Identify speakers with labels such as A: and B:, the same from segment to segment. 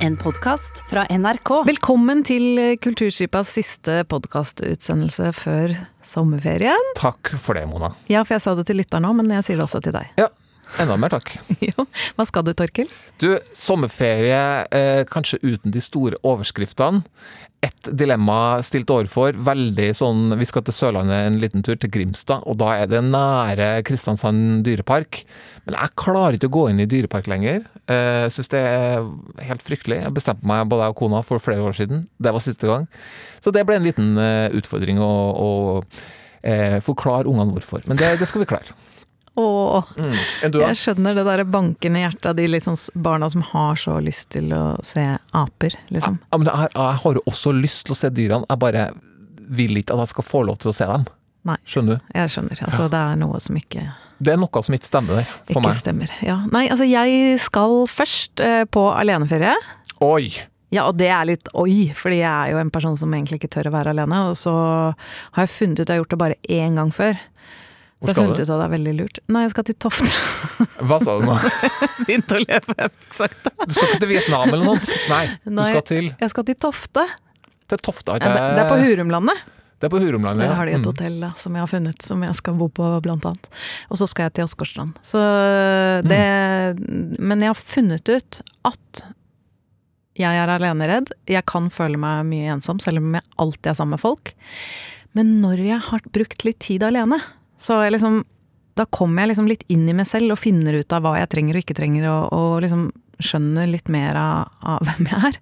A: En podkast fra NRK.
B: Velkommen til Kulturskipas siste podkastutsendelse før sommerferien.
C: Takk for det, Mona.
B: Ja, for jeg sa det til lytteren nå, men jeg sier det også til deg.
C: Ja, enda mer takk.
B: Jo, Hva skal du, Torkil?
C: Du, sommerferie eh, kanskje uten de store overskriftene. Et dilemma stilt overfor. Veldig sånn Vi skal til Sørlandet en liten tur, til Grimstad, og da er det nære Kristiansand dyrepark. Men jeg klarer ikke å gå inn i dyrepark lenger. Jeg syns det er helt fryktelig. Jeg bestemte meg, både jeg og kona, for flere år siden. Det var siste gang. Så det ble en liten eh, utfordring å, å eh, forklare ungene hvorfor. Men det, det skal vi klare.
B: Åh,
C: Mm.
B: Jeg skjønner det derre bankende hjertet av de liksom barna som har så lyst til å se aper, liksom.
C: Ja, men jeg, jeg har jo også lyst til å se dyrene, jeg bare vil ikke at jeg skal få lov til å se dem.
B: Nei.
C: Skjønner du?
B: Jeg skjønner. Altså, det er noe som ikke,
C: Det er noe som ikke stemmer der, for
B: ikke
C: meg.
B: stemmer. Ja. Nei, altså jeg skal først eh, på aleneferie.
C: Oi!
B: Ja, og det er litt oi, fordi jeg er jo en person som egentlig ikke tør å være alene. Og så har jeg funnet ut, jeg har gjort det bare én gang før. Så
C: Hvor
B: har
C: skal
B: funnet ut at det er veldig lurt. Nei, jeg skal til Tofte.
C: Hva sa du nå?
B: Begynte å leve, jeg fikk sagt det.
C: Du skal ikke til Vietnam eller noe sånt? Nei, du skal til,
B: Jeg skal til Tofte.
C: til Tofta.
B: Ja, det, er på Hurumlandet.
C: Det er på Hurumlandet. ja.
B: Der har de et
C: Mm.
B: hotell da, som jeg har funnet, som jeg skal bo på, blant annet. Og så skal jeg til Åsgårdstrand. Så det Men jeg har funnet ut at jeg er aleneredd. Jeg kan føle meg mye ensom, selv om jeg alltid er sammen med folk. Men når jeg har brukt litt tid alene, så jeg liksom Da kommer jeg liksom litt inn i meg selv og finner ut av hva jeg trenger og ikke trenger, og, og liksom skjønner litt mer av, av hvem jeg er.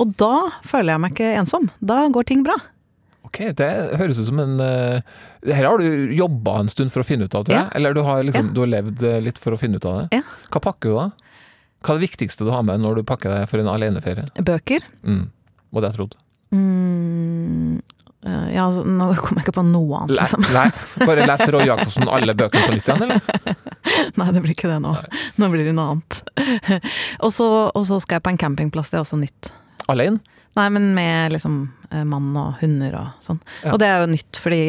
B: Og da føler jeg meg ikke ensom. Da går ting bra.
C: Ok, det høres ut som en uh, Her har du jobba en stund for å finne ut av, tror jeg.
B: Ja.
C: Eller du har, liksom,
B: Ja.
C: du har levd eh, litt for å finne ut av det.
B: Ja.
C: Hva pakker du da? Hva er det viktigste du har med når du pakker deg for en aleneferie?
B: Bøker.
C: Mm. Var det jeg trodde.
B: Mm, eh, ja, altså, nå kommer jeg ikke på noe annet, liksom.
C: nei. bare leser Roy Jacobsen alle bøkene på nytt igjen, eller?
B: Nei, det blir ikke det nå. Nå blir det noe annet. og, så, og så skal jeg på en campingplass, det er også nytt.
C: Alene?
B: Nei, men med liksom eh, mann og hunder og sånn.
C: Ja.
B: Og det er jo nytt, fordi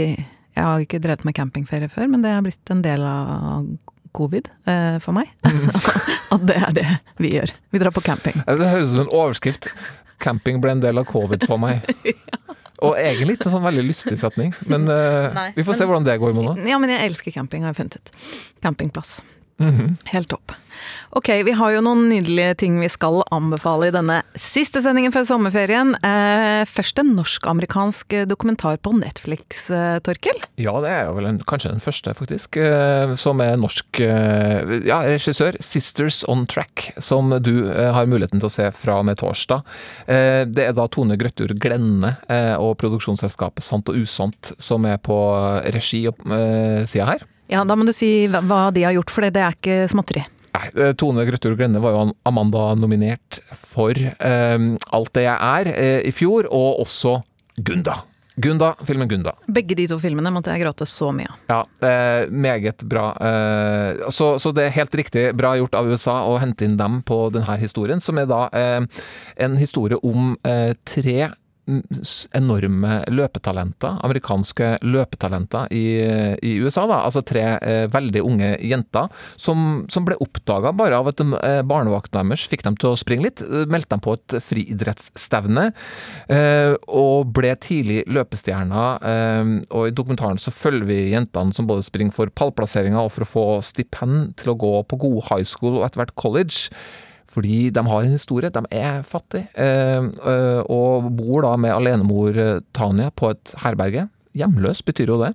B: jeg har ikke drevet med campingferie før, men det har blitt en del av covid eh, for meg. At det er det vi gjør. Vi drar på camping.
C: Det høres ut som en overskrift. Camping ble en del av covid for meg. Og egentlig ikke en sånn veldig lystig setning, men uh,
B: Nei,
C: vi får se hvordan det går, Mona.
B: Ja, men jeg elsker camping, har jeg funnet ut. Campingplass.
C: Mhm.
B: Helt topp. Ok, vi har jo noen nydelige ting vi skal anbefale i denne siste sendingen før sommerferien. Eh, først en norsk-amerikansk dokumentar på Netflix, eh, Torkel.
C: Ja, det er jo vel en, kanskje den første, faktisk, eh, som er norsk eh, ja, regissør. 'Sisters On Track', som du har muligheten til å se fra og med torsdag. Det er da Tone Grøttur Glenne og produksjonsselskapet Sant og Usant som er på regi-sida her.
B: Ja, da må du si hva- de har gjort, for det, det er ikke småtteri.
C: Nei, eh, Tone Grøttur Glenne var jo Amanda nominert for eh, Alt det jeg er eh, i fjor, og også Gunda. Gunda, filmen Gunda.
B: Begge de to filmene måtte jeg gråte så mye av.
C: Ja, eh, meget bra. Eh, så, så det er helt riktig bra gjort av USA å hente inn dem på denne historien, som er da eh, en historie om eh, tre enorme løpetalenter, amerikanske løpetalenter i, i USA. da, Altså tre eh, veldig unge jenter som, som ble oppdaga bare av at de, eh, barnevakten deres fikk dem til å springe litt. eh, Meldte dem på et friidrettsstevne, eh, og ble tidlig løpestjerner. Eh, og i dokumentaren så følger vi jentene som både springer for pallplasseringer og for å få stipend til å gå på god high school og etter hvert college. Fordi de har en historie, de er fattige, eh, eh, og bor da med alenemor Tanya på et herberge. Hjemløs betyr jo det.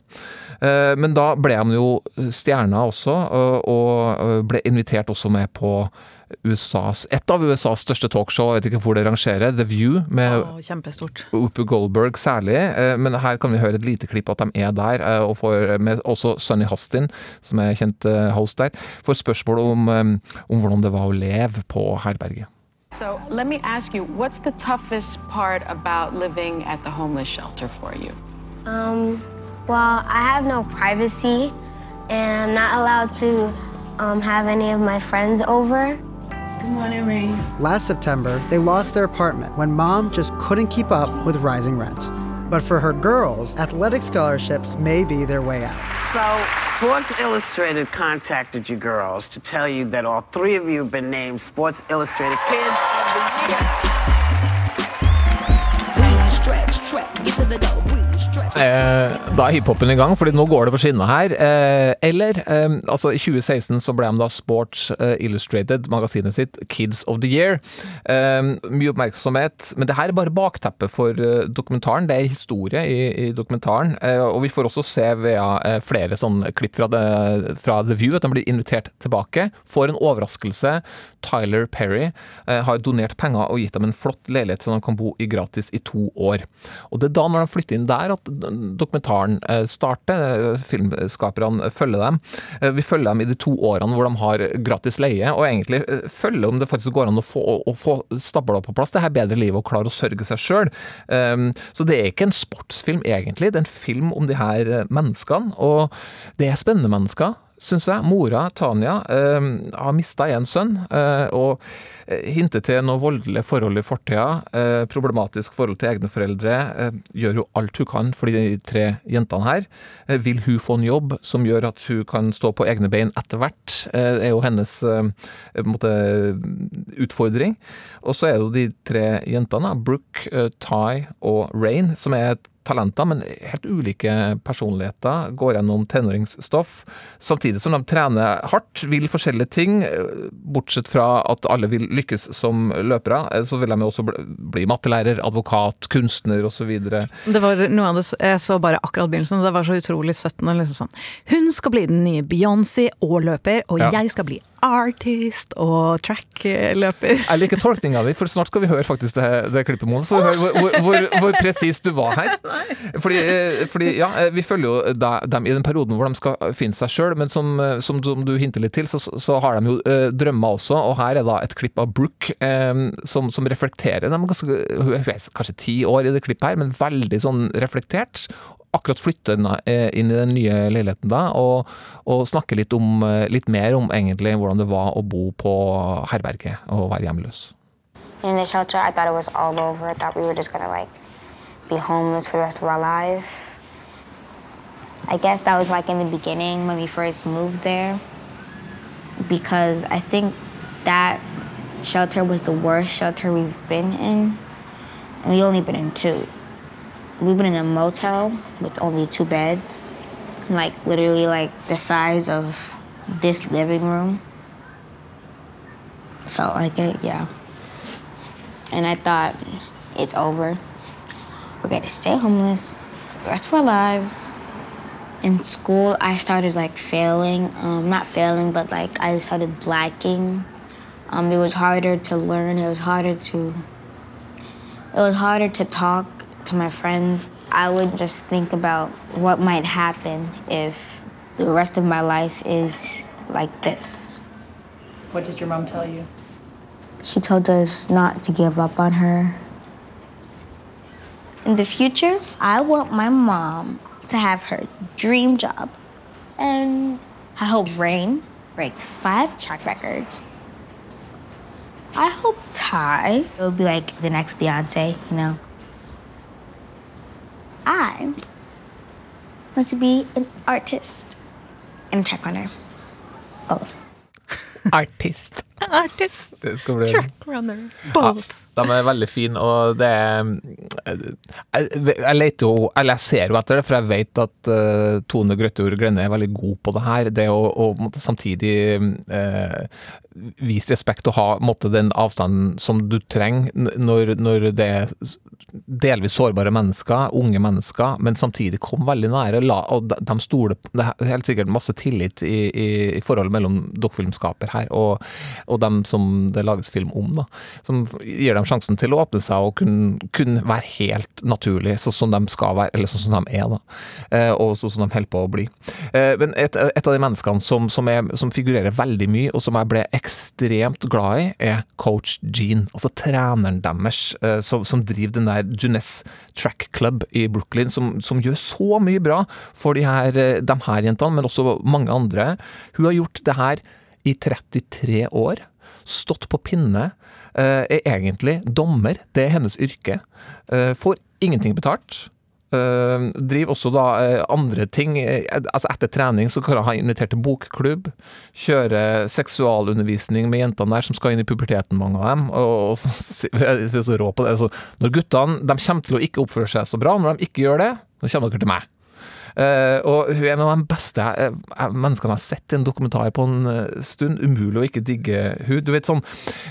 C: Eh, Men da ble han jo stjerna også, og- og ble invitert også med på USAs, et av USAs største talkshow, jeg vet ikke hvor det rangerer, The View, med
B: kjempestort.
C: Whoopi Goldberg særlig, eh, men her kan vi høre et lite klipp at de er der, eh, og får med også Sunny Hostin, som er kjent eh, host der, får spørsmål om, eh, om hvordan det var å leve på herberget.
D: So let me ask you, what's the toughest part about living at the homeless shelter for you?
E: Um, well, I have no privacy, and I'm not allowed to um, have any of my friends over.
D: Good morning, Ray.
F: Last September, they lost their apartment when mom just couldn't keep up with rising rent. But for her girls, athletic scholarships may be their way out.
G: So, Sports Illustrated contacted you girls to tell you that all three of you have been named Sports Illustrated Kids of the Year. We stretch, trek, get to the dope.
C: Eh, da er hiphopen i gang, fordi nå går det på skinner her. Eh, eller, eh, altså i 2016 så ble de da Sports Illustrated, magasinet sitt, Kids of the Year. Mye oppmerksomhet, men det her er bare bakteppet for dokumentaren. Det er historie i, i dokumentaren. Og vi får også se via flere sånne klipp fra, det, fra The View at de blir invitert tilbake. Får en overraskelse. Tyler Perry har donert penger og gitt dem en flott leilighet som de kan bo i gratis i to år. Og det er da når de flytter inn der at dokumentaren eh, starter. Filmskaperne følger dem. Eh, Vi følger dem i de to årene hvor de har gratis leie, og egentlig eh, følger om det faktisk går an å få, å få stabla på plass det her bedre livet og klare å sørge seg sjøl. Så det er ikke en sportsfilm, egentlig. Det er en film om de her eh, menneskene, og det er spennende mennesker syns jeg. Mora, Tanja, eh, har mista en sønn, eh, og hinter til noe voldelig forhold i fortida. Eh, problematisk forhold til egne foreldre. Eh, gjør jo alt hun kan for de tre jentene her. Eh, vil hun få en jobb som gjør at hun kan stå på egne bein etter hvert? Eh, er jo hennes eh, måte, utfordring. Og så er det jo de tre jentene, Brooke, eh, Ty og Rain, som er talenter, men helt ulike personligheter. Går gjennom tenåringsstoff. Samtidig som de trener hardt, vil forskjellige ting. Bortsett fra at alle vil lykkes som løpere, eh, så vil de også bli mattelærer, advokat, kunstner osv.
B: Det var noe av det Jeg så bare akkurat begynnelsen, det var så utrolig søtt. Liksom sånn. Hun skal bli den nye Beyoncé og løper, og
C: Ja.
B: jeg skal bli artist og track-løper.
C: Jeg liker tolkninga di, for snart skal vi høre faktisk det, det klippet, Mona. For høre hvor, hvor, hvor, hvor presis du var her. Fordi, eh, fordi ja, eh, vi følger jo dem i den perioden hvor de skal finne seg sjøl, men som, eh, som, som du hinter litt til, så, så har de jo eh, drømmer også. Og her er da et klipp av Brooke som, som reflekterer. De er ganske, hun er kanskje ti år i det klippet her, men veldig sånn reflektert. Akkurat flytter eh, inn i den nye leiligheten da, og, og snakker litt, om, eh, litt mer om egentlig hvordan det var å bo på herberget og være hjemløs.
H: In the shelter, I thought it was all over. I thought we were just gonna like be homeless for the rest of our life. I guess that was like in the beginning when we first moved there. Because I think that shelter was the worst shelter we've been in. And we only been in two. We've been in a motel with only two beds. Like literally like the size of this living room. Felt like it, yeah. And I thought, it's over. We're gonna stay homeless the rest of our lives. In school, I started like failing. Um, not failing, but like I started blacking. Um, it was harder to learn. It was harder to. It was harder to talk to my friends. I would just think about what might happen if the rest of my life is like this.
A: What did your mom tell you?
H: She told us not to give up on her. In the future, I want my mom to have her dream job. And I hope Rain breaks five track records. I hope Ty will be like the next Beyonce, you know. I want to be an artist and a track runner. Ah. Both.
C: Artist.
B: Artist,
C: Det skal bli
B: track runner, both.
C: De er veldig fine, og det er Jeg, jeg leter jo Eller jeg ser jo etter det, for jeg vet at uh, Tone Grøtteord Glenne er veldig god på det her. Det å, måtte samtidig uh, vise respekt og ha måtte, den avstanden som du trenger når, når det er delvis sårbare mennesker, unge mennesker, men samtidig kom veldig nære. La, og de, de stoler Det er helt sikkert masse tillit i, i, i forholdet mellom dokkfilmskaper her og, og dem som det lages film om. da, Som gir dem sjansen til å åpne seg og kunne kun være helt naturlig, sånn som de skal være, eller sånn som de er. da, eh, Og sånn som de holder på å bli. Eh, Men et, et av de menneskene som, som, er, som figurerer veldig mye, og som jeg ble ekstremt glad i, er coach Gene. Altså treneren deres, eh, som, som driver den der Jeunesse Track Club i Brooklyn, som, gjør så mye bra for de her, de her jentene, men også mange andre. Hun har gjort det her i 33 år. Stått på pinne. eh, Er egentlig dommer. Det er hennes yrke. Eh, Får ingenting betalt. Uh, driver også da eh, andre ting. eh, altså Etter trening så kan han ha invitert til bokklubb. Kjøre seksualundervisning med jentene der som skal inn i puberteten, mange av dem. Og, så, så rå på det. Så når guttene de kommer til å ikke oppføre seg så bra, når de ikke gjør det, Nå kommer dere til meg. Eh, og hun er en av de beste menneskene jeg har sett i en dokumentar på en eh, stund. Umulig å ikke digge hun. Du vet sånn,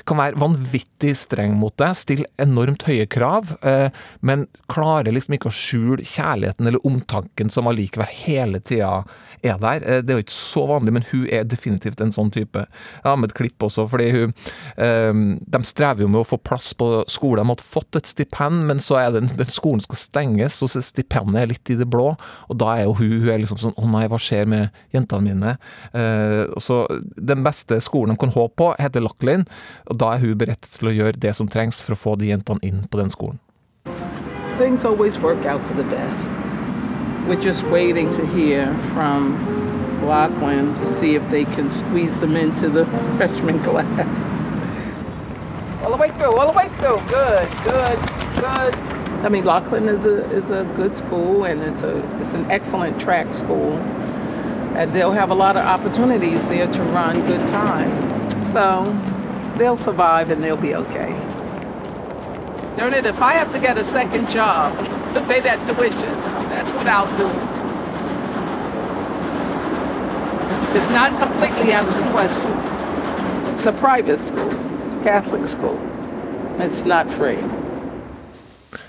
C: Kan være vanvittig streng mot deg, stille enormt høye krav, eh, men klarer liksom ikke å skjule kjærligheten eller omtanken som allikevel hele tida er der. Det er jo ikke så vanlig, men hun er definitivt en sånn type. Jeg har med et klipp også, fordi hun De strever jo med å få plass på skole. De hadde fått et stipend, men så er den, den skolen skal stenges, og stipendet er litt i det blå. og da er jo hun, hun er liksom sånn Å nei, hva skjer med jentene mine? Eh, så Den beste skolen de kan håpe på, heter Lachlin, og da er hun beredt til å gjøre det som trengs for å få de jentene inn på den skolen.
I: Things always work out for the best. We're just waiting to hear from Lachlan to see if they can squeeze them into the freshman class. All the way through, all the way through. Good, good, good. I mean, Lachlan is a is a good school, and it's a it's an excellent track school, and they'll have a lot of opportunities there to run good times. So they'll survive, and they'll be okay. Darn it, if I have to get a second job to pay that tuition, that's what I'll do. It's not completely out of the question. It's a private school, it's a Catholic school. It's not free.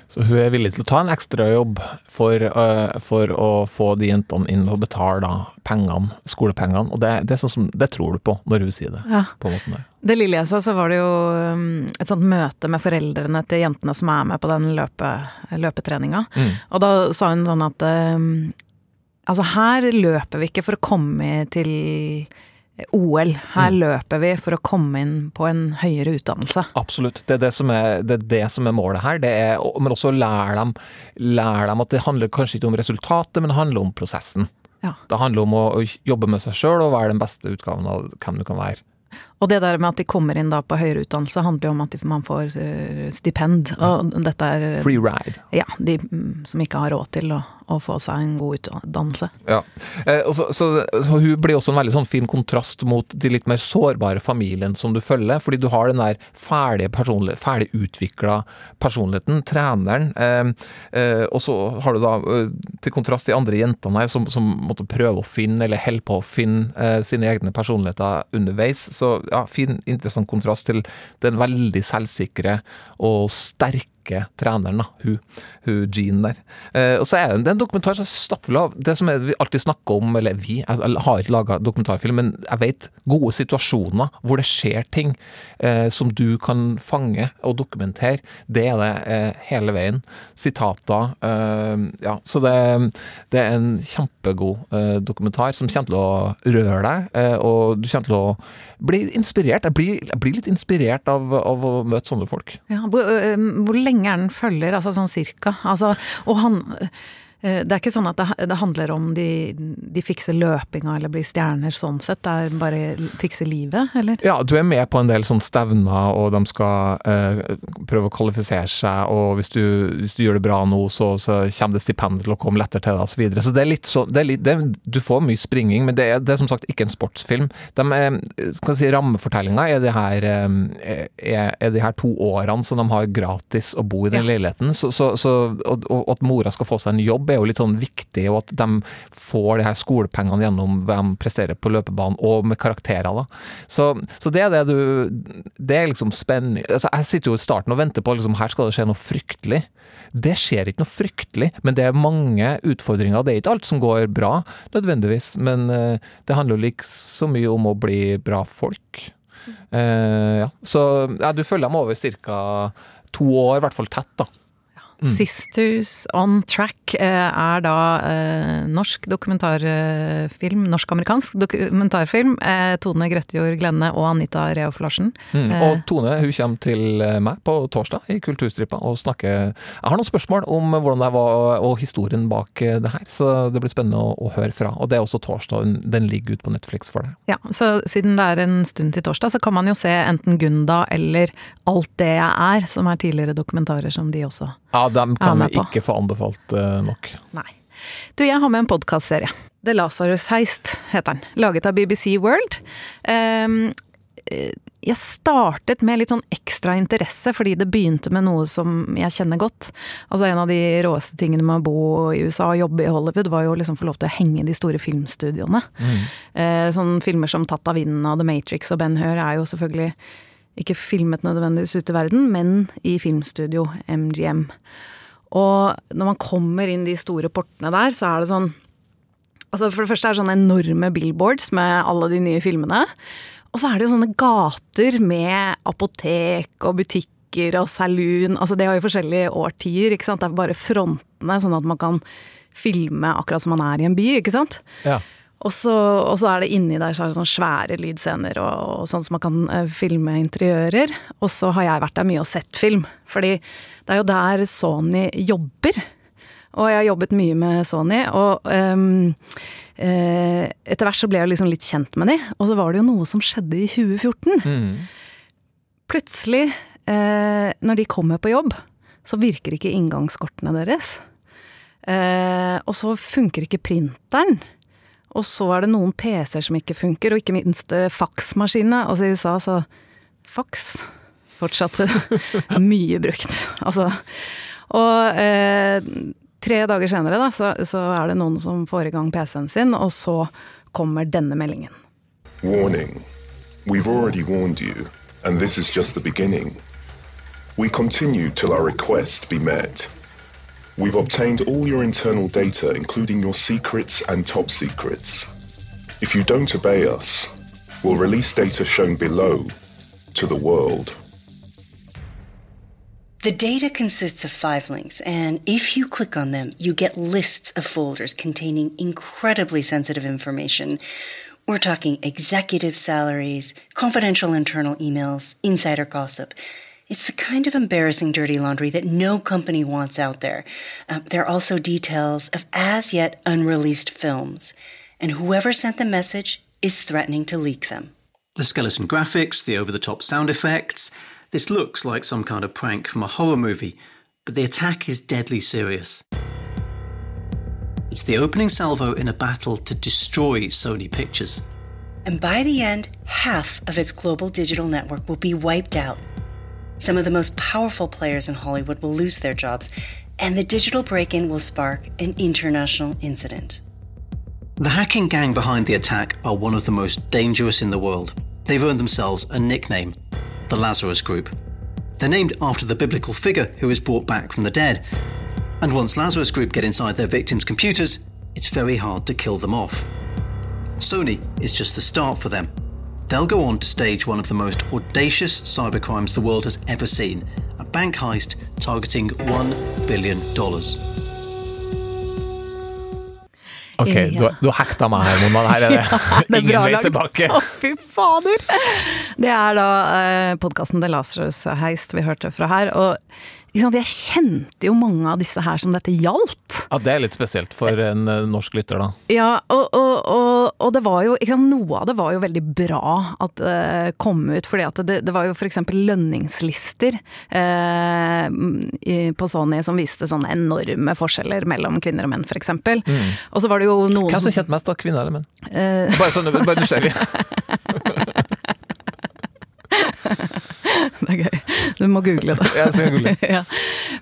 C: Så hun er villig til å ta en ekstrajobb for, uh, for å få de jentene inn og betale da pengene, skolepengene. Og det, det, sånn som, det tror du på når hun sier det.
B: Ja.
C: på måten der.
B: Det lille jeg sa, så var det jo um, et sånt møte med foreldrene til jentene som er med på den løpe, løpetreninga.
C: Mm.
B: Og da sa hun sånn at um, Altså, her løper vi ikke for å komme til OL. Her
C: Mm.
B: løper vi for å komme inn på en høyere utdannelse.
C: Absolutt. Det er det som er, det er, det som er målet her. Det er, men også lære dem, lære dem at det handler kanskje ikke om resultatet, men det handler om prosessen.
B: Ja.
C: Det handler om å, å jobbe med seg sjøl og være den beste utgaven av hvem du kan være.
B: Og det der med at de kommer inn da på høyere utdannelse, handler jo om at man får eh, stipend. Og dette er
C: Free ride.
B: Ja, de mm, som ikke har råd til å, å få seg en god utdannelse.
C: Ja. Eh, og så, så, så hun blir også en veldig sånn fin kontrast mot de litt mer sårbare familien som du følger, fordi du har den der ferdige personlig, ferdig utvikla personligheten, treneren, eh, og så har du da til kontrast de andre jentene her som, som måtte prøve å finne, eller holder på å finne, eh, sine egne personligheter underveis. Så ja, fin, interessant kontrast til den veldig selvsikre og sterke treneren, da, hun, hun Jean der. Eh, og så er det, det er en dokumentar som er stappfull av det som vi alltid snakker om, eller vi, jeg, har ikke laga dokumentarfilm, men jeg vet gode situasjoner hvor det skjer ting eh, som du kan fange og dokumentere. Det er det eh, hele veien. Sitater. Eh, ja, så det, det er en kjempegod eh, dokumentar som kommer til å røre deg, eh, og du kommer til å bli inspirert. Jeg blir, jeg blir litt inspirert av, av å møte sånne folk.
B: Ja, hvor, hvor lenge den følger, altså sånn cirka? Altså, og han Det er ikke sånn at det, det handler om de, de fikser løpinga eller blir stjerner sånn sett, det er bare fikse livet, eller?
C: Ja, du er med på en del sånne stevner, og de skal eh, prøve å kvalifisere seg, og hvis du, hvis du gjør det bra nå, så, så kommer det stipend til å komme lettere til deg, osv. Så, videre. så det er litt så, det er litt, det, Du får mye springing, men det er, det er som sagt ikke en sportsfilm. De er, skal si, Rammefortellinga er de her eh, er, er de her to årene som de har gratis å bo i den leiligheten, så, så, og at mora skal få seg en jobb er jo litt sånn viktig, og at de får de her skolepengene gjennom hva de presterer på løpebanen, og med karakterer. da. Så, så det er det du Det er liksom spennende. altså, Jeg sitter jo i starten og venter på liksom, her skal det skje noe fryktelig. Det skjer ikke noe fryktelig, men det er mange utfordringer. Det er ikke alt som går bra, nødvendigvis, men eh, det handler jo like så mye om å bli bra folk. Uh, ja. Så ja, du følger dem over ca. to år, i hvert fall tett, da.
B: Sisters on Track eh, er da eh, norsk dokumentarfilm, norsk-amerikansk dokumentarfilm. Eh, Tone Grøttjord Glenne og Anita Reof Larsen.
C: Mm. Og Tone hun kommer til meg på torsdag i Kulturstripa og snakker Jeg har noen spørsmål om hvordan det var og historien bak det her, så det blir spennende å, å høre fra. Og det er også torsdag, den, den ligger ute på Netflix for deg.
B: Ja, så siden det er en stund til torsdag, så kan man jo se enten Gunda eller Alt det jeg er, som er tidligere dokumentarer som de også
C: Ja, dem
B: er
C: kan vi ikke få anbefalt uh, nok.
B: Nei. Du, jeg har med en podkastserie. The Lazarus Heist heter den. Laget av BBC World. Eh, jeg startet med litt sånn ekstra interesse, fordi det begynte med noe som jeg kjenner godt. Altså En av de råeste tingene med å bo i USA og jobbe i Hollywood, var jo liksom få lov til å henge i de store filmstudioene. Eh, sånne filmer som Tatt av vinden og The Matrix og Ben Hur er jo selvfølgelig ikke filmet nødvendigvis ute i verden, men i filmstudio MGM. Og når man kommer inn de store portene der, så er det sånn Altså For det første er det sånne enorme billboards med alle de nye filmene. Og så er det jo sånne gater med apotek og butikker og saloon. Altså det har jo forskjellige årtier, ikke sant. Det er bare frontene, sånn at man kan filme akkurat som man er i en by, ikke sant.
C: Ja.
B: Og så, og så er det inni der så er det sånne svære lydscener og, og sånn som man kan eh, filme interiører. Og så har jeg vært der mye og sett film. Fordi det er jo der Sony jobber. Og jeg har jobbet mye med Sony, og um, eh, etter hvert så ble jeg liksom litt kjent med de. Og så var det jo noe som skjedde i 2014. Plutselig, eh, når de kommer på jobb, så virker ikke inngangskortene deres. Eh, og så funker ikke printeren. Og så er det noen PC-er som ikke funker, og ikke minst eh, faksmaskinene. Altså i USA så Faks fortsatt mye brukt. Altså. Og eh, tre dager senere da, så, så er det noen som får i gang PC-en sin, og så kommer denne meldingen.
J: Warning. We've already warned you, and this is just the beginning. We continue till our request be met. We've obtained all your internal data, including your secrets and top secrets. If you don't obey us, we'll release data shown below to the world.
K: The data consists of five links, and if you click on them, you get lists of folders containing incredibly sensitive information. We're talking executive salaries, confidential internal emails, insider gossip. It's the kind of embarrassing dirty laundry that no company wants out there. Uh, there are also details of as yet unreleased films, and whoever sent the message is threatening to leak them.
L: The skeleton graphics, the over the top sound effects. This looks like some kind of prank from a horror movie, but the attack is deadly serious. It's the opening salvo in a battle to destroy Sony Pictures.
K: And by the end, half of its global digital network will be wiped out. Some of the most powerful players in Hollywood will lose their jobs, and the digital break in will spark an international incident.
L: The hacking gang behind the attack are one of the most dangerous in the world. They've earned themselves a nickname the Lazarus Group. They're named after the biblical figure who is brought back from the dead. And once Lazarus Group get inside their victims' computers, it's very hard to kill them off. Sony is just the start for them. They'll go on to stage one of the most audacious cybercrimes the world has ever seen a bank heist targeting $1 billion.
C: Ok,
B: Ja.
C: du, du har hekta meg her, Mona. Her er det,
B: Det er
C: ingen vei tilbake.
B: Å, fy fader! Det er da eh, podkasten The Lazarus Heist vi hørte fra her. Og jeg kjente jo mange av disse her som dette gjaldt.
C: Ja, Det er litt spesielt for en eh, norsk lytter, da.
B: Ja, og, og, og, og det var jo sant, Noe av det var jo veldig bra at det kom ut. fordi at det, det var jo f.eks. lønningslister uh, på Sony som viste sånne enorme forskjeller mellom kvinner og menn, f.eks.
C: Mm.
B: Og så var det jo noen
C: Hvem som kjente mest, da? Kvinner eller menn?
B: Uh...
C: Bare sånn, bare nysgjerrig.
B: Det er gøy. Du må google det.
C: Ja, jeg skal google.
B: ja.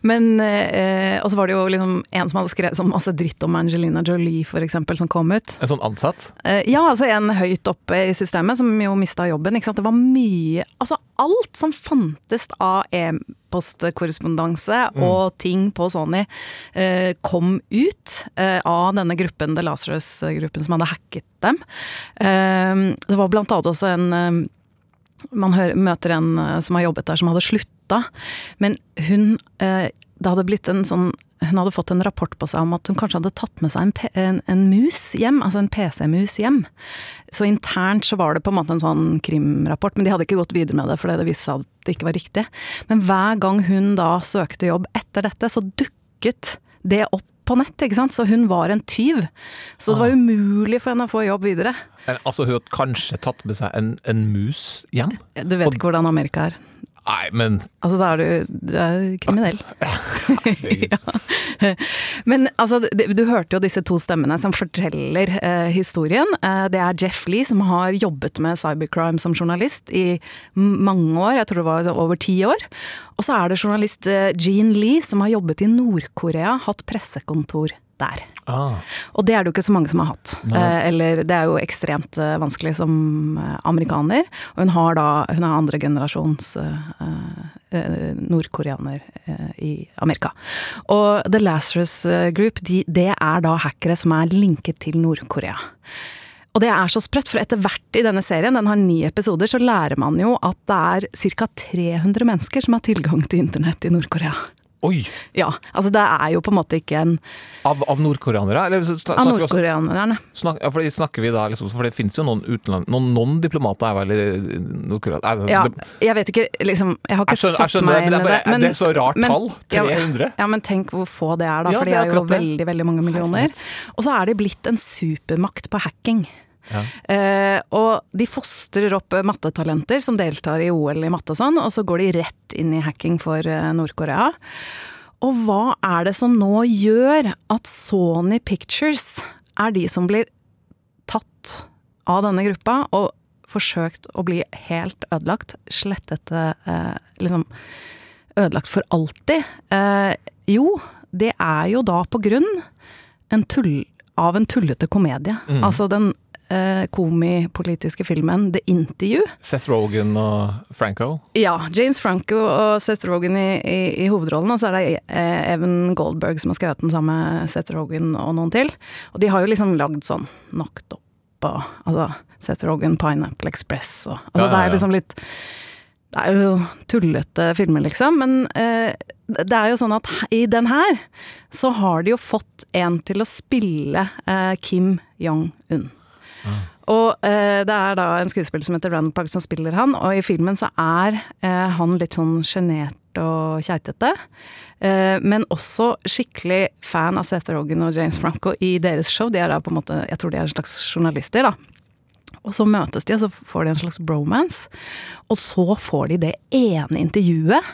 B: Men eh, Og så var det jo liksom en som hadde skrevet så masse dritt om Angelina Jolie, eksempel, som kom ut.
C: En sånn ansatt?
B: Eh, ja, altså en høyt oppe i systemet som jo mista jobben. Ikke sant? Det var mye Altså alt som fantes av e-postkorrespondanse
M: Mm.
B: og ting på Sony, eh, kom ut eh, av denne gruppen, The Lazarus-gruppen, som hadde hacket dem. Eh, det var blant annet også en eh, man hører, møter en eh, som har jobbet der, som hadde slutta. Men hun eh, Det hadde blitt en sånn Hun hadde fått en rapport på seg om at hun kanskje hadde tatt med seg en, en, en mus hjem, altså en PC-mus hjem. Så internt så var det på en måte en sånn krimrapport, men de hadde ikke gått videre med det fordi det viste seg at det ikke var riktig. Men hver gang hun da søkte jobb etter dette, så dukket det opp på nett, ikke sant. Så hun var en tyv. Så det var umulig for henne å få jobb videre.
C: Altså, hun hadde kanskje tatt med seg en, en mus hjem?
B: Du vet ikke hvordan Amerika er.
C: Nei, men
B: Altså, da er du, du er kriminell. ja. Men altså, du hørte jo disse to stemmene som forteller eh, historien. Eh, det er Jeff Lee, som har jobbet med cybercrime som journalist i mange år, jeg tror det var over ti år. Og så er det journalist eh, Jean Lee, som har jobbet i Nord-Korea, hatt pressekontor der.
C: ah.
B: Og det er det jo ikke så mange som har hatt. Eh, eller det er jo ekstremt eh, vanskelig som eh, amerikaner. Og hun har da hun er andre generasjons eh, eh, nordkoreaner eh, i Amerika. Og The Lazarus Group, de, det er da hackere som er linket til Nord-Korea. Og det er så sprøtt, for etter hvert i denne serien, den har ni episoder, så lærer man jo at det er ca. 300 mennesker som har tilgang til internett i Nord-Korea.
C: Oi!
B: Ja, altså det er jo på en måte ikke en
C: Av, av nordkoreanere? Eller snak-
B: Av nordkoreanerne.
C: Snak, ja, for, snakker vi da liksom, For det finnes jo noen utenland... Noen noen diplomater er vel i Nord-Korea?
B: Ja, jeg vet ikke, liksom Jeg har ikke
C: Jeg skjønner-
B: satt
C: skjønner
B: meg inn i det
C: bare- det er så rart tall. 300.
B: Ja, ja, men tenk hvor få det er, da.
C: Ja,
B: for de
C: det er
B: er jo veldig, veldig mange millioner. Og så er de blitt en supermakt på hacking.
C: Ja.
B: Eh, og de fostrer opp eh, mattetalenter som deltar i OL i matte og sånn, og så går de rett inn i hacking for eh, Nord-Korea. Og hva er det som nå gjør at Sony Pictures er de som blir tatt av denne gruppa og forsøkt å bli helt ødelagt, slettet eh, liksom ødelagt for alltid? Eh, jo, det er jo da på grunn en tull, av en tullete komedie.
C: Mm.
B: Altså den eh, komipolitiske filmen The Interview.
C: Seth Rogan og Franco?
B: Ja, James Franco og Seth Rogen i, i, i hovedrollen, og så er det eh, Evan Goldberg som har skrevet den sammen med Seth Rogen og noen til. Og de har jo liksom lagd sånn Knocked Up og altså Seth Rogen, Pineapple Express og Altså
C: Ja, ja,
B: det er liksom litt Det er jo tullete filmer, liksom, men eh, det er jo sånn at i den her så har de jo fått en til å spille eh, Kim Jong-un. Og eh, det er da en skuespiller som heter Randall Park som spiller han, og i filmen så er eh, han litt sånn sjenert og keitete. Eh, men også skikkelig fan av Seth Rogen og James Franco i deres show. De er da på en måte, jeg tror de er en slags journalister, da. Og så møtes de, og så får de en slags bromance. Og så får de det ene intervjuet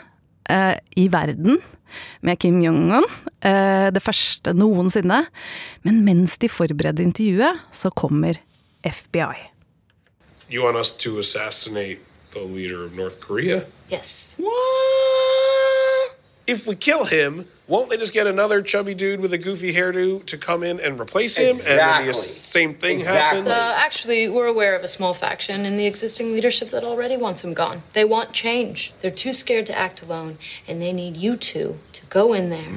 B: eh, i verden med Kim Jong-un. Eh, det første noensinne. Men mens de forbereder intervjuet, så kommer FBI.
M: You want us to assassinate the leader of North Korea?
N: Yes.
M: What? If we kill him, won't they just get another chubby dude with a goofy hairdo to come in and replace him? And then the same thing
N: Exactly.
M: happens?
N: Uh, actually, we're aware of a small faction in the existing leadership that already wants him gone. They want change. They're too scared to act alone, and they need you two to go in there,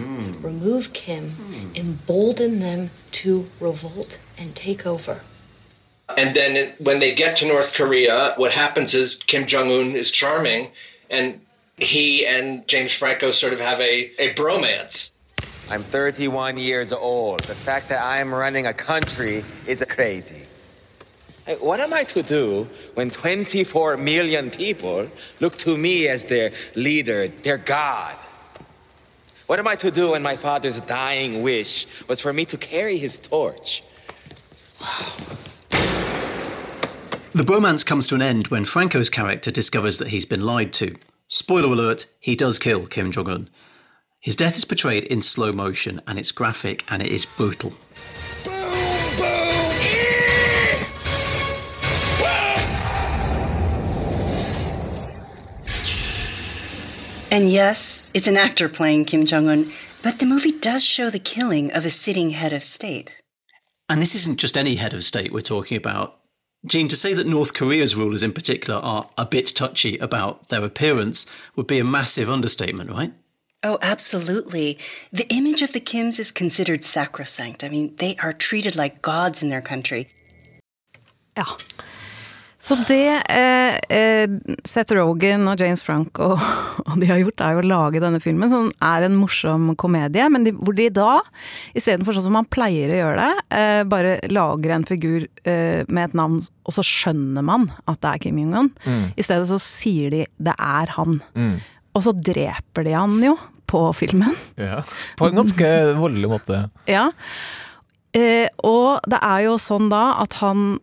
N: remove Kim, embolden them to revolt and take over.
O: And then when they get to North Korea, what happens is Kim Jong Un is charming, and he and James Franco sort of have a, a bromance.
P: I'm 31 years old. The fact that I'm running a country is crazy. Hey, What am I to do when 24 million people look to me as their leader, their God? What am I to do when my father's dying wish was for me to carry his torch?
L: The bromance comes to an end when Franco's character discovers that he's been lied to. Spoiler alert, he does kill Kim Jong un. His death is portrayed in slow motion, and it's graphic and it is brutal.
K: And yes, it's an actor playing Kim Jong un, but the movie does show the killing of a sitting head of state.
L: And this isn't just any head of state we're talking about. Gene, to say that North Korea's rulers in particular are a bit touchy about their appearance would be a massive understatement, right?
K: Oh, absolutely. The image of the Kims is considered sacrosanct. I mean, they are treated like gods in their country.
B: Ja. Så det eh, eh, Seth Rogen og James Franco og de har gjort, er jo å lage denne filmen, som er en morsom komedie, men de, hvor de da, istedenfor sånn som man pleier å gjøre det, eh, bare lager en figur eh, med et navn, og så skjønner man at det er Kim Jong-un.
C: Mm.
B: I stedet så sier de 'det er han'.
C: Mm.
B: Og så dreper de han jo på filmen.
C: Ja. På en ganske voldelig måte.
B: Ja. Eh, og det er jo sånn da at han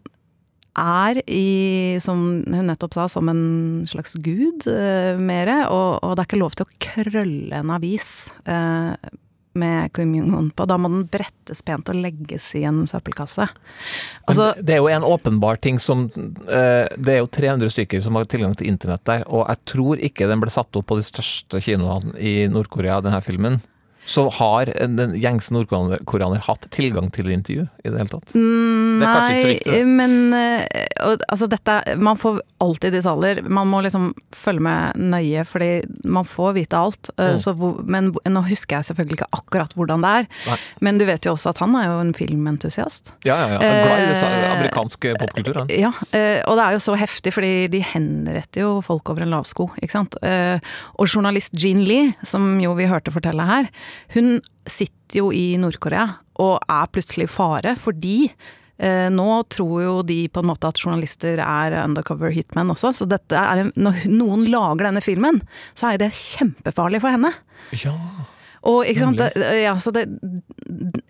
B: er i, som hun nettopp sa, som en slags gud uh, mere. Og, og, det er ikke lov til å krølle en avis uh, med Kim Jong-un på. Da må den brettes pent og legges i en søppelkasse.
C: Altså, det er jo en åpenbar ting som uh, Det er jo 300 stykker som har tilgang til internett der, og jeg tror ikke den ble satt opp på de største kinoene i Nord-Korea, denne filmen så har den gjengse nordkoreaner hatt tilgang til intervju i det hele tatt?
B: Mm, nei, men og, altså dette Man får alltid detaljer. Man må liksom følge med nøye, fordi man får vite alt. Uh, mm. Så, men nå husker jeg selvfølgelig ikke akkurat hvordan det er. Nei. Men du vet jo også at han er jo en filmentusiast.
C: Ja, ja, ja. Glad i USA, uh, amerikansk popkultur, han.
B: Ja, og det er jo så heftig, fordi de henretter jo folk over en lavsko, ikke sant. og journalist Jean Lee, som jo vi hørte fortelle her, hun sitter jo i Nord-Korea og er plutselig i fare fordi eh, nå tror jo de på en måte at journalister er undercover hitmen også, så dette er, når noen lager denne filmen, så er det kjempefarlig for henne.
C: Ja.
B: Og ikke sant, ja, så det,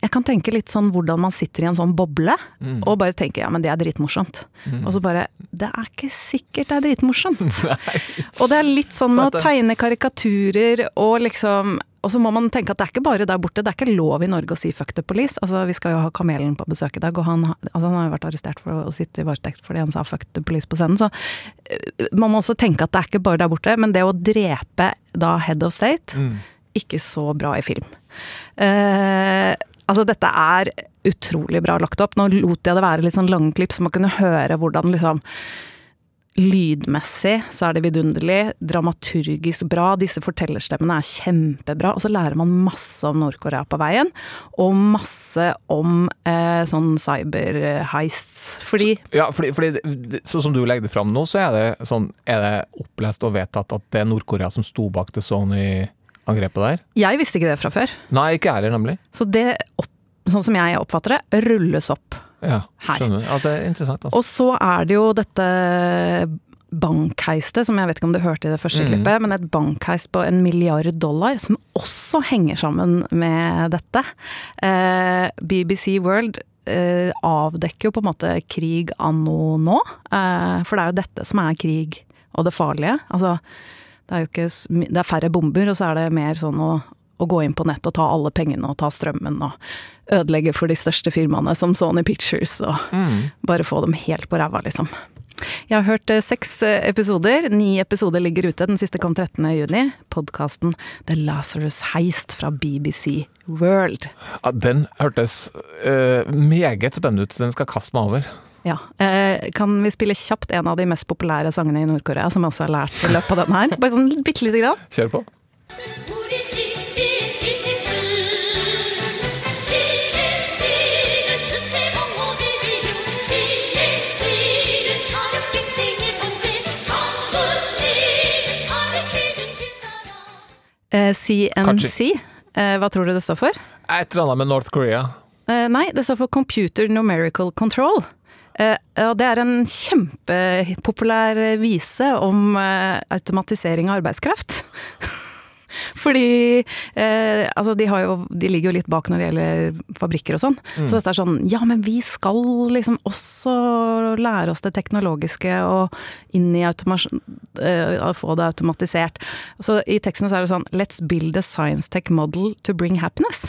B: Jeg kan tenke litt sånn hvordan man sitter i en sånn boble mm. og bare tenker ja, men det er dritmorsomt. Mm. Og så bare Det er ikke sikkert det er dritmorsomt. og det er litt sånn med å tegne karikaturer og liksom og så må man tenke at det er ikke bare der borte, det er ikke lov i Norge å si 'fuck the police'. Altså, vi skal jo ha Kamelen på besøk i dag, og han, altså, han har jo vært arrestert for å sitte i varetekt fordi han sa 'fuck the police' på scenen. Så uh, man må også tenke at det er ikke bare der borte, men det å drepe da head of state, mm. ikke så bra i film. Uh, altså, dette er utrolig bra lagt opp. Nå lot jeg det være litt sånn lange klipp, så man kunne høre hvordan liksom Lydmessig så er det vidunderlig, dramaturgisk bra, disse fortellerstemmene er kjempebra. Og så lærer man masse om Nord-Korea på veien, og masse om eh, sånn cyberheists, Fordi
C: Ja, fordi, fordi sånn som du legger det fram nå, så er det sånn Er det opplest og vedtatt at det er Nord-Korea som sto bak det Sony-angrepet der?
B: Jeg visste ikke det fra før.
C: Nei, ikke jeg heller, nemlig.
B: Så det, sånn som jeg oppfatter det, rulles opp
C: ja, skjønner. Ja, det er interessant. Altså.
B: Og så er det jo dette bankheistet, som jeg vet ikke om du hørte i det første mm. klippet, men et bankheist på en milliard dollar, som også henger sammen med dette. Eh, BBC World eh, avdekker jo på en måte krig anno nå, eh, for det er jo dette som er krig og det farlige. Altså, det er jo ikke Det er færre bomber, og så er det mer sånn å å gå inn på nett og ta alle pengene og ta strømmen og ødelegge for de største firmaene som Sony Pictures og mm. bare få dem helt på ræva, liksom. Jeg har hørt eh, seks eh, episoder. Ni episoder ligger ute. Den siste kom 13. juni. Podkasten The Lazarus Heist fra BBC World.
C: Ja, den hørtes uh, meget spennende ut. Den skal kaste meg over.
B: Ja. Eh, kan vi spille kjapt en av de mest populære sangene i Nord-Korea, som jeg også har lært i løpet av den her? Bare sånn bitte lite grann.
C: Kjør på.
B: Eh, CNC, eh, hva tror du det står for?
C: Et eller annet med North Korea.
B: Eh, nei, det står for Computer Numerical Control. Eh, og det er en kjempepopulær vise om eh, automatisering av arbeidskraft. Fordi eh, altså de, jo, de, ligger jo litt bak når det gjelder fabrikker og sånn. Mm. Så dette er sånn ja, men vi skal liksom også lære oss det teknologiske og inn i automasjon eh, Få det automatisert. Så i teksten så er det sånn Let's build a science tech model to bring happiness.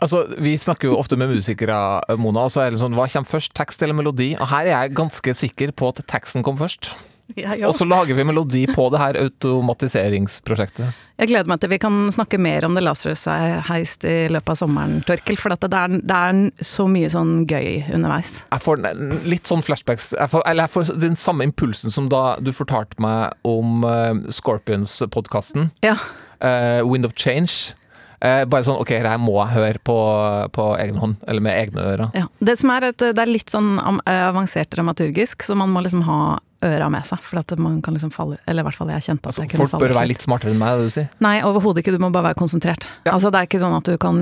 C: Altså, Vi snakker jo ofte med musikere, Mona, og så er det sånn Hva kommer først, tekst eller melodi? Og her er jeg ganske sikker på at teksten kom først. Ja, og så lager vi melodi på det her automatiseringsprosjektet.
B: Jeg gleder meg til vi kan snakke mer om det Lazarus-heist i løpet av sommeren, Torkel. For det er, det, er, så mye sånn gøy underveis.
C: Jeg får litt sånn flashbacks. Jeg får, eller jeg får den samme impulsen som da du fortalte meg om uh, Scorpions-podkasten.
B: Ja.
C: Uh, Wind of Change. Uh, bare sånn OK, her må jeg høre på, på egen hånd, eller med egne ører.
B: Ja. Det som er at det er litt sånn avansert dramaturgisk, så man må liksom ha øra med seg. For at man kan liksom falle Eller i hvert fall jeg kjente at
C: altså,
B: jeg kunne
C: falle Folk bør være litt smartere enn meg, det du sier?
B: Nei, overhodet ikke. Du må bare være konsentrert. Ja. Altså, det er ikke sånn at du kan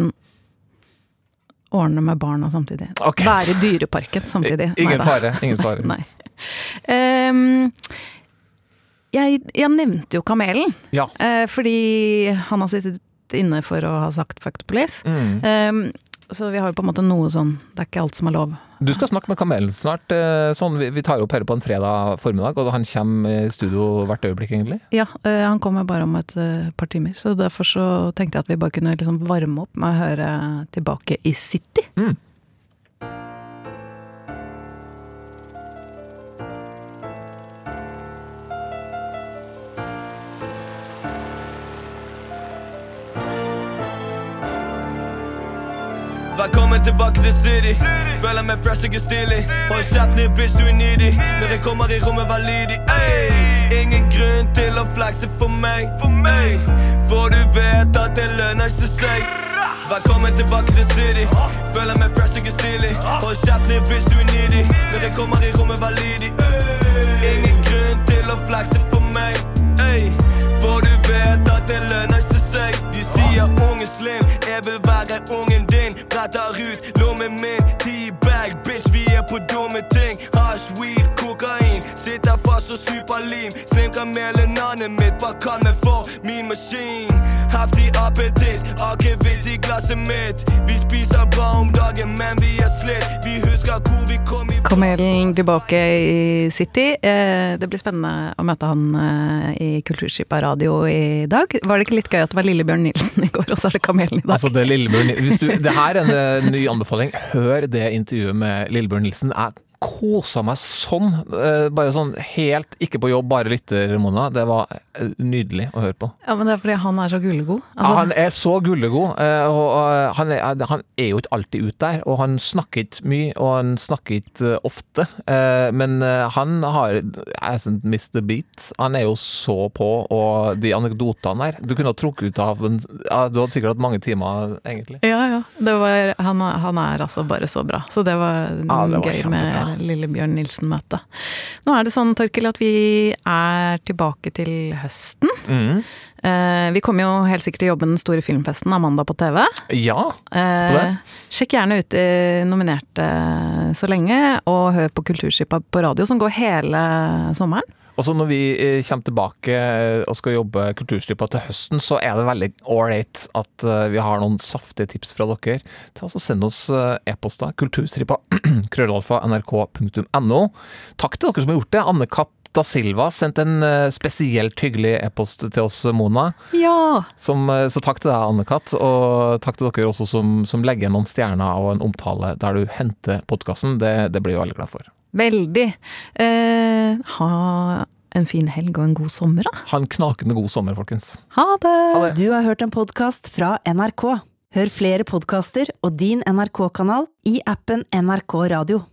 B: ordne med barna samtidig. Okay. Være i Dyreparken samtidig.
C: Ingen fare. Ingen fare.
B: Nei. Um, jeg, jeg, nevnte jo Kamelen,
C: ja.
B: uh, fordi han har sittet inne for å ha sagt 'fuck the police'.
C: Mm. Um,
B: så vi har jo på en måte noe sånn Det er ikke alt som er lov.
C: Du skal snakke med Kamelen snart. eh, Sånn, vi, tar opp her på en fredag formiddag, og han kommer i studio hvert øyeblikk, egentlig.
B: Ja, eh, han kommer bare om et eh, par timer, så derfor så tenkte jeg at vi bare kunne liksom varme opp med å høre tilbake i City.
Q: Velkommen tilbake til City. Føler meg fresh, jeg stilig. Hold kjeft, lille bitch, du er needy. Når jeg kommer i rommet, vær lydig. Ingen grunn til å flekse for meg. Ey. For du vet at det lønner ikke seg. Velkommen tilbake til City. Føler meg fresh, jeg stilig. Hold kjeft, lille bitch, du er needy. Når jeg kommer i rommet, vær lydig. Ingen grunn til å flekse for meg. Ey. For du vet at det lønner sier unge slim, jeg vil være ungen din. Bretter ut lommen min, T-bag, bitch, vi er på dumme ting. Hasj, weed, kokain, sitter fast og superlim. Slim kan mele navnet mitt, bare kall meg for min maskin. Heftig appetitt, akevitt i glasset mitt. Vi spiser bra om dagen, men vi er slitt. Vi husker hvor vi kom ifra.
B: Kamelen tilbake i City. Eh, Det blir spennende å møte han eh, i Kulturskipa radio i dag. Var det ikke litt gøy at det var Lillebjørn Nilsen i går, og så er det Kamelen i dag?
C: Altså, det, Lillebjørn, hvis du, det her er en eh, ny anbefaling. Hør det intervjuet med Lillebjørn Nilsen. Jeg kosa meg sånn. eh, Bare sånn helt ikke på jobb, bare lytter, Mona. Det var eh, nydelig å høre på.
B: Ja, men det er fordi han er så gullegod. Altså,
C: han er så gullegod, eh, og han er, han er jo ikke alltid ute der. Og han snakker ikke mye, og han snakker ikke ofte. Men han har hasn't missed the beat. Han er jo så på, og de anekdotene der Du kunne ha trukket ut av en ja, Du hadde sikkert hatt mange timer, egentlig.
B: Ja, ja. Det var, han, han er altså bare så bra. Så det var,
C: Ja, det var
B: gøy
C: kjempebra.
B: med Lillebjørn Nilsen-møtet. Nå er det sånn, Torkil, at vi er tilbake til høsten.
C: Mm.
B: Eh, vi kommer jo helt sikkert til å jobbe den store filmfesten Amanda på TV.
C: Ja, på
B: Eh,
C: det.
B: sjekk gjerne ut de nominerte så lenge, og hør på Kulturskipa på radio, som går hele sommeren.
C: Og så når vi eh, kommer tilbake eh, og skal jobbe Kulturstripa til høsten, så er det veldig ålreit at eh, vi har noen saftige tips fra dere. Ta altså Send oss e-poster. Kulturstripa krøllalfa nrk.no. Takk til dere som har gjort det. Anne Katt da Silva sendte en spesielt hyggelig e-post til oss, Mona.
B: Ja!
C: Som, så takk til deg, Anne-Kat. Og takk til dere også som, som legger igjen noen stjerner og en omtale der du henter podkasten. Det, det blir vi veldig glad for.
B: Veldig. Eh, ha en fin helg og en god sommer, da.
C: Ha en knakende god sommer, folkens.
B: Ha det!
R: Du har hørt en podkast fra NRK. Hør flere podkaster og din NRK-kanal i appen NRK Radio.